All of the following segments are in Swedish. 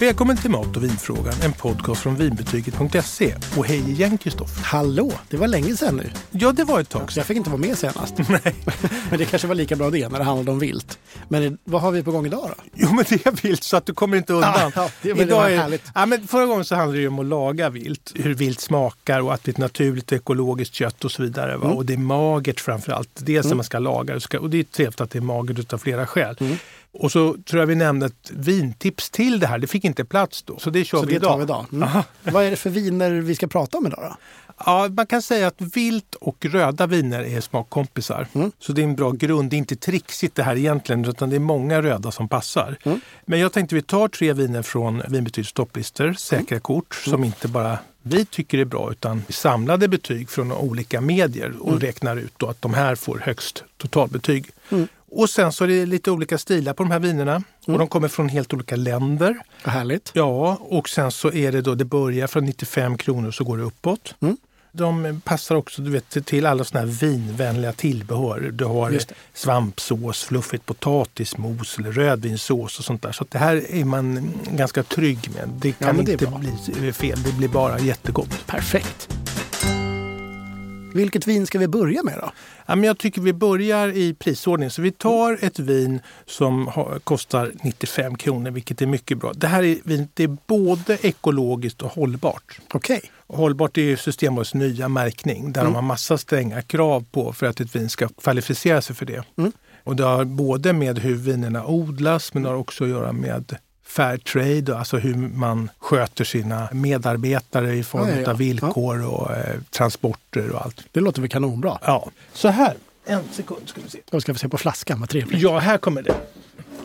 Välkommen till Mat och vinfrågan, en podcast från vinbetyget.se. Och hej igen Kristoffer. Hallå, det var länge sedan nu. Ja, det var ett tag sedan. jag fick inte vara med senast. Nej. Men det kanske var lika bra det när det handlade om vilt. Men vad har vi på gång idag då? Jo, men det är vilt så att du kommer inte undan. Ja, ja, det- var är, härligt. ja, men förra gången så handlade det om att laga vilt. Hur vilt smakar och att det är ett naturligt och ekologiskt kött och så vidare. Mm. Och det är magert framför allt. Dels när man ska laga och det är trevligt att det är magert av flera skäl. Mm. Och så tror jag vi nämnde ett vintips till det här. Det fick inte plats då. Så det kör Så vi det idag. tar vi idag. Mm. Vad är det för viner vi ska prata om idag då? Ja, man kan säga att vilt och röda viner är smakkompisar. Mm. Så det är en bra grund. Det är inte trixigt det här egentligen, utan det är många röda som passar. Mm. Men jag tänkte vi tar tre viner från Vinbetygs topplistor, säkra Mm. kort, som inte bara vi tycker är bra, utan samlade betyg från olika medier och räknar ut att de här får högst totalbetyg. Mm. Och sen så är det lite olika stilar på de här vinerna och de kommer från helt olika länder. Vad härligt. Ja, och sen så är det då, det börjar från 95 kronor så går det uppåt. Mm. De passar också du vet, till alla såna här vinvänliga tillbehör. Du har svampsås, fluffigt potatismos eller rödvinssås och sånt där. Så det här är man ganska trygg med. Det kan men det inte bli fel, det blir bara jättegott. Perfekt. Vilket vin ska vi börja med då? Ja, men jag tycker vi börjar i prisordning. Så vi tar ett vin som kostar 95 kronor, vilket är mycket bra. Det här är, vinet är både ekologiskt och hållbart. Okej. Hållbart är ju Systembolagets nya märkning där de har massa stränga krav på för att ett vin ska kvalificera sig för det. Mm. Och det har både med hur vinerna odlas men det har också att göra med fair trade, alltså hur man sköter sina medarbetare i form Ja, ja, av villkor och eh, transporter och allt. Det låter väl kanonbra. Ja, så här. En sekund ska vi se. Då ska vi se på flaskan, vad trevligt. Ja, här kommer det.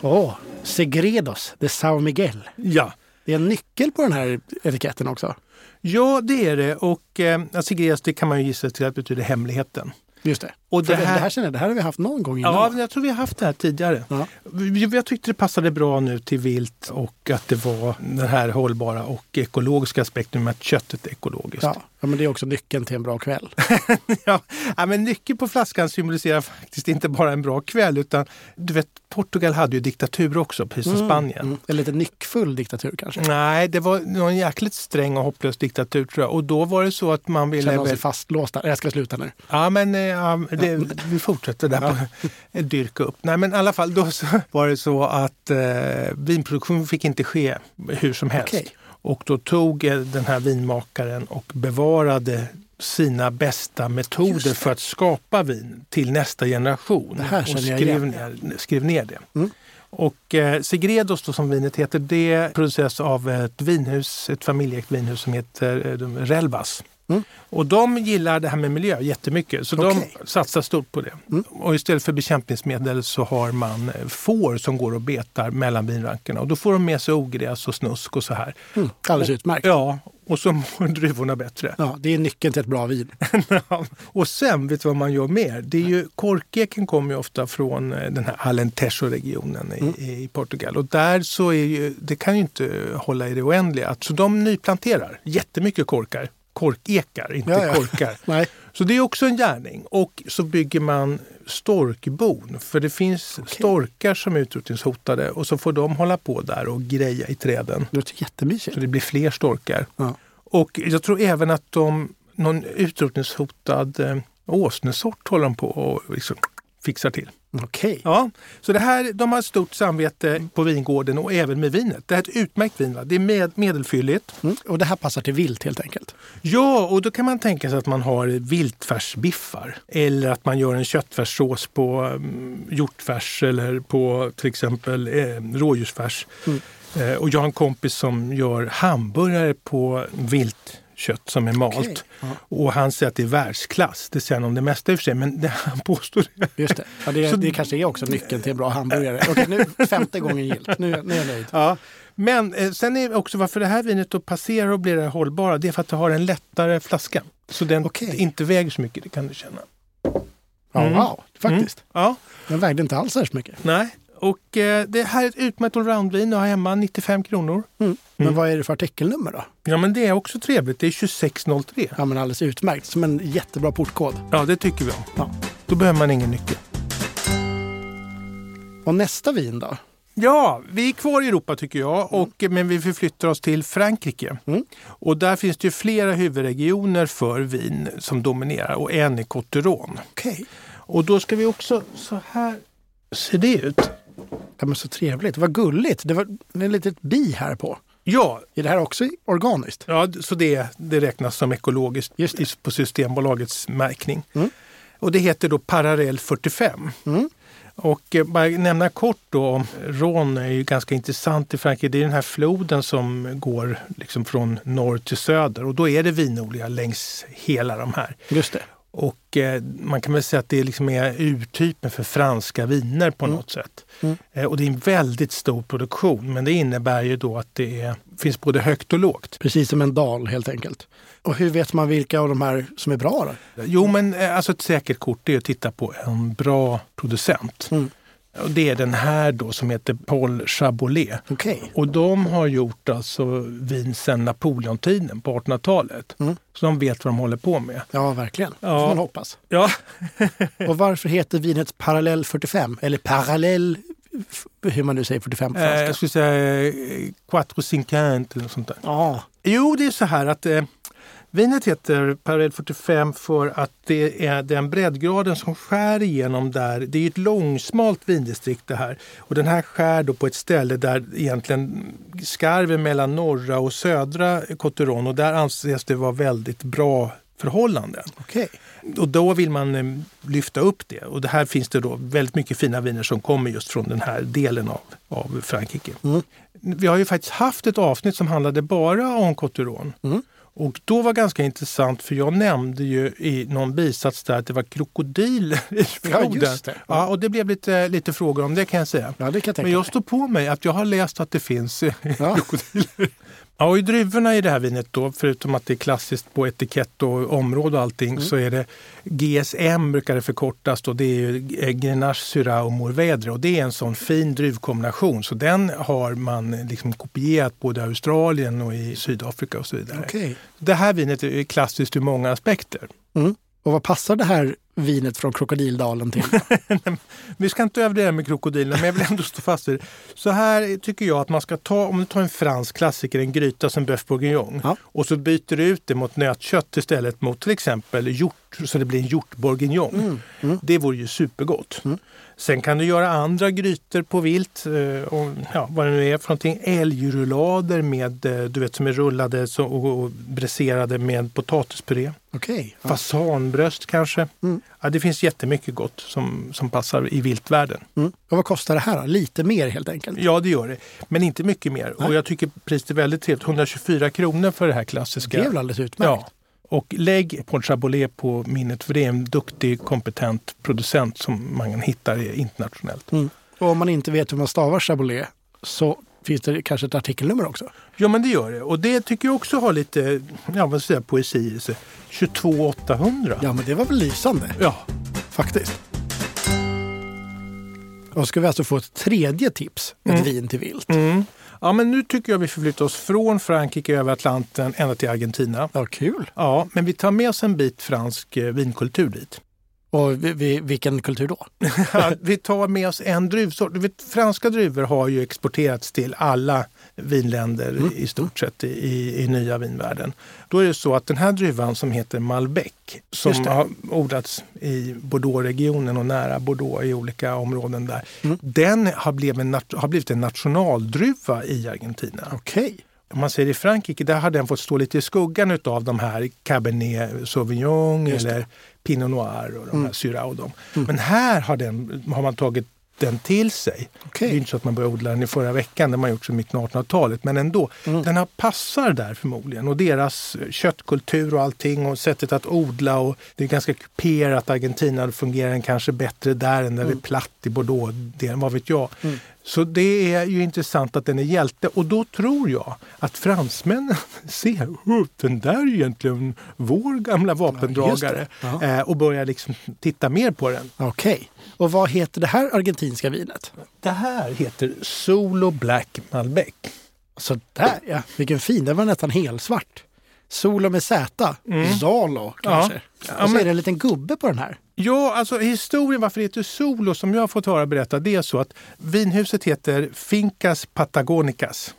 Åh, Segredos de São Miguel. Ja, Det är en nyckel på den här etiketten också. ja det är det. Och eh, Sigreas, det kan man ju gissa till att betyder hemligheten. Just det. Och det här- det här känner jag, det här har vi haft någon gång innan. Ja, jag tror vi har haft det här tidigare. Ja. Jag tyckte det passade bra nu till vilt och att det var den här hållbara och ekologiska aspekten med att köttet är ekologiskt. Ja. ja, men det är också nyckeln till en bra kväll. Ja, ja, men nyckeln på flaskan symboliserar faktiskt inte bara en bra kväll utan du vet, Portugal hade ju diktatur också, precis som Spanien. Mm. En lite nyckfull diktatur kanske. Nej, det var någon jäkligt sträng och hopplös diktatur tror jag. Och då var det så att man ville... Känner de sig fastlåsta. Jag ska sluta nu. Ja, men eh, ja, det, vi fortsätter där på dyrka upp. Nej, men i alla fall, då var det så att eh, vinproduktion fick inte ske hur som helst. Okej. Och då tog eh, den här vinmakaren och bevarade sina bästa metoder för att skapa vin till nästa generation. Det här och skrev ner, skrev ner det. Mm. Och eh, Segredos då, som vinet heter, det produceras av ett vinhus, ett familjeägt vinhus som heter eh, Relvas. Mm. Och de gillar det här med miljö jättemycket så Okej. de satsar stort på det. Mm. Och istället för bekämpningsmedel så har man eh, får som går och betar mellan vinrankerna. Och då får de med sig ogräs och snusk och så här. Mm. Alldeles utmärkt. Ja, och så mår druvorna bättre. Ja, det är nyckeln till ett bra vin. och sen, vet du vad man gör mer? Det är ju, korkeken kommer ju ofta från eh, den här Alentejo-regionen i, Mm. i Portugal. Och där så är ju, det kan ju inte hålla i det oändliga. Så de nyplanterar jättemycket korkar. Korkekar, inte Ja, ja. korkar. Nej. Så det är också en gärning. Och så bygger man storkbon. För det finns storkar som är utrotningshotade och så får de hålla på där och greja i träden. Det låter jättemysigt. Så det blir fler storkar. Ja. Och jag tror även att de, någon utrotningshotad eh, åsnesort håller de på och liksom fixar till. Okej. Ja, så det här, de har ett stort samvete på vingården och även med vinet. Det här är ett utmärkt vin. Va? Det är med, medelfylligt. Mm. Och det här passar till vilt helt enkelt. Ja, och då kan man tänka sig att man har viltfärsbiffar. Eller att man gör en köttfärssås på um, hjortfärs eller på till exempel eh, rådjursfärs. Mm. Eh, och jag har en kompis som gör hamburgare på viltkött som är malt. Ja. Och han säger att det är världsklass. Det säger han om det mesta i och för sig, men det, han påstår det. Just det. Ja, det, Så- det kanske är också nyckeln till en bra hamburgare. Okej, nu femte gången gilt. Nu, nu är jag nöjd. Ja. Men eh, sen är också varför det här vinet då passerar och blir det hållbara, det är för att det har en lättare flaska. Så den Okej. inte väger så mycket, det kan du känna. Ja, Mm. wow, faktiskt. Ja, Den vägde inte alls särskilt mycket. nej. Och eh, det här är ett utmärkt allroundvin att ha hemma, 95 kronor. Mm. Men Mm. vad är det för artikelnummer då? Ja, men det är också trevligt. Det är 2603. Ja, men alldeles utmärkt. Som en jättebra portkod. Ja, det tycker vi om. Ja. Då behöver man ingen nyckel. Och nästa vin då? Ja, vi är kvar i Europa tycker jag, och, men vi förflyttar oss till Frankrike. Mm. Och där finns det ju flera huvudregioner för vin som dominerar och en är Cotteron. Okej. Och då ska vi också, så här ser det ut. Ja, men så trevligt. Vad gulligt. Det var ett litet bi här på. Ja, Är det här också organiskt? ja så det, det räknas som ekologiskt Just det. på Systembolagets märkning. Mm. Och det heter då Parallell 45. Mm. Och eh, bara nämna kort då om Rhône är ju ganska intressant i Frankrike. Det är den här floden som går liksom från norr till söder och då är det vinodlingar längs hela de här. Just det. Och eh, man kan väl säga att det liksom är urtypen för franska viner på Mm. något sätt. Mm. Eh, och det är en väldigt stor produktion men det innebär ju då att det är, finns både högt och lågt. Precis som en dal helt enkelt. Och hur vet man vilka av de här som är bra då? Jo men eh, alltså ett säkert kort är att titta på en bra producent. Mm. Och det är den här då som heter Paul Chabolet. Okej. Och de har gjort alltså vin sedan Napoleontiden på 1800-talet. Mm. Så de vet vad de håller på med. Ja, verkligen. Ja. Får man hoppas. Ja, Och varför heter vinet Parallell 45? Eller Parallell, hur man nu säger 45 på eh, franska. jag skulle säga eh, Quattro Cinquante eller något sånt där. Ja, Jo, det är så här att eh, vinet heter Parallell 45 för att det är den breddgraden som skär igenom där. Det är ett långsmalt vindistrikt det här. Och den här skär då på ett ställe där egentligen skarven mellan norra och södra Cotteron och där anses det vara väldigt bra förhållanden. okej. Och då vill man eh, lyfta upp det. Och det här finns det då väldigt mycket fina viner som kommer just från den här delen av, av Frankrike. Mm. Vi har ju faktiskt haft ett avsnitt som handlade bara om Cotteron. Mm. Och då var ganska intressant för jag nämnde ju i någon bisats där att det var krokodiler i Ja, floden. just det. Ja, och det blev lite, lite frågor om det kan jag säga. Ja, det kan jag Men jag mig. står på mig att jag har läst att det finns eh, Ja. krokodiler. Ja, och i druvorna i det här vinet då, förutom att det är klassiskt på etikett och område och allting, Mm. så är det GSM brukar det förkortas då. Det är eh, Grenache, Syrah och Mourvèdre och det är en sån fin druvkombination. Så den har man eh, liksom kopierat både i Australien och i Sydafrika och så vidare. Okej. Det här vinet är klassiskt ur många aspekter. Mm. Och vad passar det här vinet från Krokodildalen till? Vi ska inte överdriva med krokodilerna, men jag vill ändå stå fast vid det. Så här tycker jag att man ska ta, om du tar en fransk klassiker, en gryta som bœuf bourguignon Ja. och så byter du ut det mot nötkött istället mot till exempel hjort, så det blir en hjort bourguignon. Mm. Mm. Det vore ju supergott. Mm. Sen kan du göra andra grytor på vilt, eh, och, ja, vad det nu är för någonting. Älgrullader med, eh, du vet, som är rullade så, och, och bräserade med potatispuré. Okej. Ja. Fasanbröst kanske. Mm. Ja, det finns jättemycket gott som, som passar i viltvärlden. Mm. Och vad kostar det här? Lite mer helt enkelt? Ja, det gör det. Men inte mycket mer. Nej. Och jag tycker priset är väldigt trevligt. 124 kronor för det här klassiska. Det är väl alldeles utmärkt? ja. Och lägg Paul Chabolet på minnet för det är en duktig, kompetent producent som man hittar internationellt. Mm. Och om man inte vet hur man stavar Chabolet så finns det kanske ett artikelnummer också? Ja, men det gör det. Och det tycker jag också har lite ja, vad säga, poesi i sig. 22 800. Ja, men det var väl lysande ja. faktiskt. Och ska vi alltså få ett tredje tips, ett Mm. vin till vilt. Mm. Ja, men nu tycker jag vi förflyttar oss från Frankrike över Atlanten ända till Argentina. Ja, kul. Ja, men vi tar med oss en bit fransk eh, vinkultur dit. Och vi, vi, vilken kultur då? Ja, vi tar med oss en druvsort. Vet, franska druvor har ju exporterats till alla vinländer Mm. i stort sett i, i, nya vinvärlden. Då är det så att den här druvan som heter Malbec som har odlats i Bordeaux-regionen och nära Bordeaux i olika områden där. Mm. Den har blivit, en, har blivit en nationaldruva i Argentina. Okej. Om man säger i Frankrike, där har den fått stå lite i skuggan av de här Cabernet Sauvignon det. eller Pinot Noir och de Mm. här Syrah och dem. Mm. Men här har, den, har man tagit den till sig. Okej. Det är inte så att man började odla den i förra veckan, det har man gjort sedan mitten av 1800-talet. Men ändå, Mm. den har passar där förmodligen. Och deras köttkultur och allting och sättet att odla. Och det är ganska kuperat. Argentina fungerar kanske bättre där än när det Mm. är platt i Bordeaux. Det, vad vet jag. Mm. Så det är ju intressant att den är hjälte. Och då tror jag att fransmännen ser oh, den där är egentligen vår gamla vapendragare. Ja, Ja. eh, och börjar liksom titta mer på den. Okej. Och vad heter det här argentinska vinet? Det här heter Solo Black Malbec. Så där ja, vilken fin. Den var nästan helsvart. Solo med Z. Mm. Zalo kanske. Ja, Och så är det en liten gubbe på den här. Ja, alltså historien varför det heter Solo som jag har fått höra berätta, det är så att vinhuset heter Fincas Patagonicas.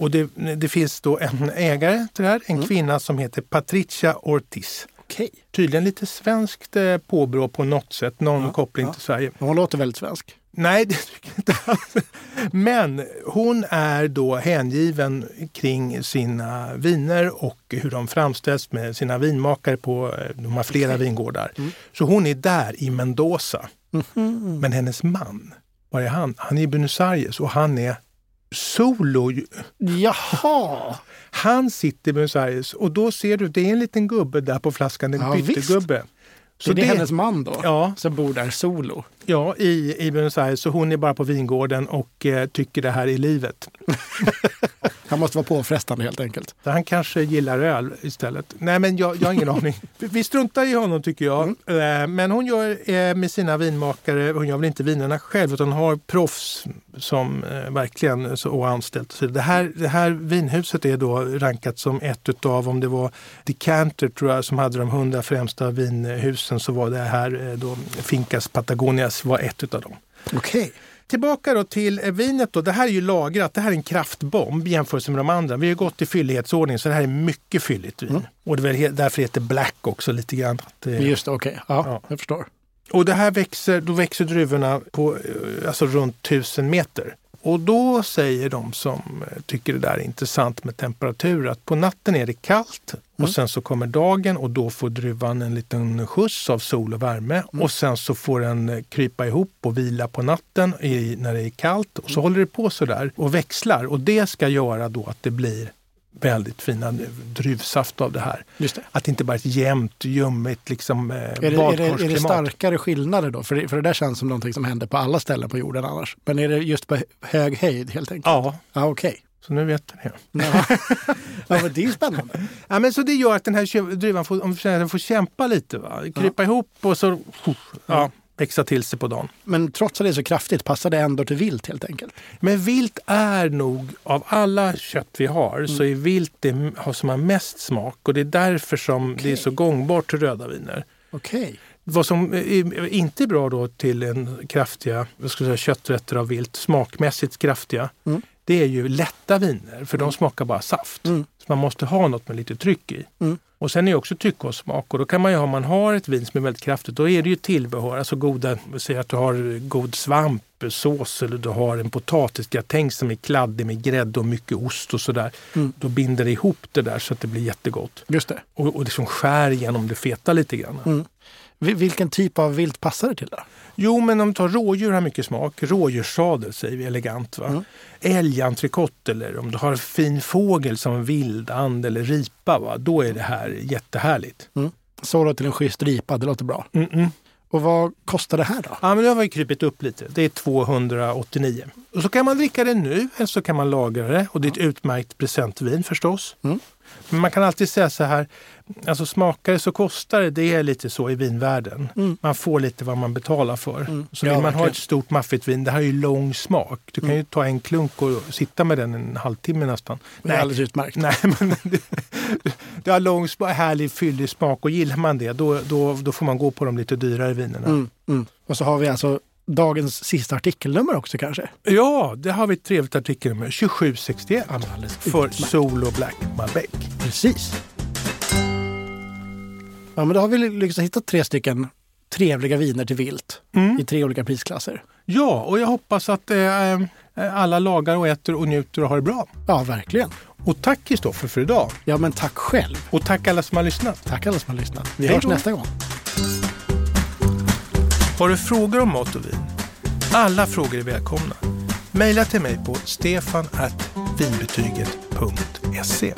Och det, det finns då en ägare till det här, en kvinna som heter Patricia Ortiz. Okej. Tydligen lite svenskt eh, påbrå på något sätt, någon koppling till Sverige. Hon låter väldigt svensk. Nej, det tycker jag inte alls. Men hon är då hängiven kring sina viner och hur de framställs med sina vinmakare på, eh, de har flera vingårdar. Så hon är där i Mendoza. Men hennes man, var är han? Han är i Buenos Aires och han är solo. Jaha! Han sitter i Buenos Aires och då ser du, det är en liten gubbe där på flaskan, en Ja, visst. Så det är hennes man då? Ja. Som bor där solo? Ja, i, i Buenos Aires. Så hon är bara på vingården och eh, tycker det här är livet. Han måste vara påfrestande helt enkelt. Så han kanske gillar öl istället. Nej, men jag, jag har ingen aning. Vi- struntar i honom tycker jag. Eh, Men hon gör eh, med sina vinmakare, hon gör väl inte vinerna själv utan har proffs som eh, verkligen så, anställt. Så det, här, det här vinhuset är då rankat som ett utav, om det var Decanter tror jag som hade de hundra främsta vinhusen så var det här eh, då Fincas Patagonias var ett utav dem. Okej. Tillbaka då till eh, vinet. Då. Det här är ju lagrat. Det här är en kraftbomb i jämförelse med de andra. Vi har gått i fyllighetsordning så det här är mycket fylligt vin. Och det är därför heter black också lite grann. Det- Just det, okej. Ja, Ja. jag förstår. Och det här växer, då växer druvorna på eh, alltså runt 1000 meter. Och då säger de som eh, tycker det där är intressant med temperatur att på natten är det kallt och sen så kommer dagen och då får druvan en liten skjuts av sol och värme och sen så får den eh, krypa ihop och vila på natten i, när det är kallt och så håller det på så där och växlar. Och det ska göra då att det blir väldigt fina druvsaft av det här. Just det. Att det inte bara är ett jämnt, ljummet liksom, eh, Är det, är, det, är det starkare skillnader då? För det, för det där känns som någonting som händer på alla ställen på jorden annars. Men är det just på hög höjd helt enkelt? Ja, Ja, okej. så nu vet ni. Ja. ja, men det är spännande. Ja, men så det gör att den här druvan får, om den får kämpa lite. Va? Krypa ihop och så ja, växa till sig på dagen. Men trots att det är så kraftigt passar det ändå till vilt helt enkelt. Men vilt är nog, av alla kött vi har, så är vilt det som har mest smak. Och det är därför som det är så gångbart till röda viner. Okej. Vad som är- inte är bra då till en kraftiga jag säga, kötträtter av vilt, smakmässigt kraftiga, Mm. det är ju lätta viner. För de smakar bara saft. Mm. Så man måste ha något med lite tryck i. Och sen är det också tycke och smak. Och då kan man ju om man har ett vin som är väldigt kraftigt, då är det ju tillbehör. Alltså goda, säg att du har god svampsås eller du har en potatisgratäng som är kladdig med grädde och mycket ost och sådär. Mm. Då binder det ihop det där så att det blir jättegott. Just det. Och, och liksom skär igenom det feta lite grann. Mm. Vi- Vilken typ av vilt passar det till då? Jo, men om du tar rådjur har mycket smak. Rådjurssadel säger vi elegant. Va? Mm. Älgentrikott eller om du har fin fågel som vildand eller ripa. Va? Då är det här jättehärligt. Solo till en schysst ripa, det låter bra. Mm-mm. Och vad kostar det här då? Ja, men nu har vi krypit upp lite. Det är 289. Och så kan man dricka det nu eller så kan man lagra det. Och det är ett utmärkt presentvin förstås. Mm. Men man kan alltid säga så här, alltså smakar det så kostar det. Det är lite så i vinvärlden. Mm. Man får lite vad man betalar för. Mm. Så Ja, vill man ha verkligen. Mm. ett stort maffigt vin, det här är ju lång smak. Du kan ju ta en klunk och sitta med den en halvtimme nästan. Det är alldeles utmärkt. Nej, men det, det har lång, härlig, fyllig smak och gillar man det då, då, då får man gå på de lite dyrare vinerna. Mm, mm. Och så har vi alltså dagens sista artikelnummer också kanske. Ja, det har vi ett trevligt artikelnummer, 2761 Ja, men alldeles för. Solo Black Malbec. Precis. Ja, men då har vi lyckats hitta tre stycken trevliga viner till vilt Mm. i tre olika prisklasser. Ja, och jag hoppas att eh, alla lagar och äter och njuter och har det bra. Ja, verkligen. Och tack Kristoffer för idag. Ja, men tack själv. Och tack alla som har lyssnat. Tack alla som har lyssnat. Vi Hej hörs då. nästa gång. Har du frågor om mat och vin? Alla frågor är välkomna. Maila till mig på stefanvinbetyget.se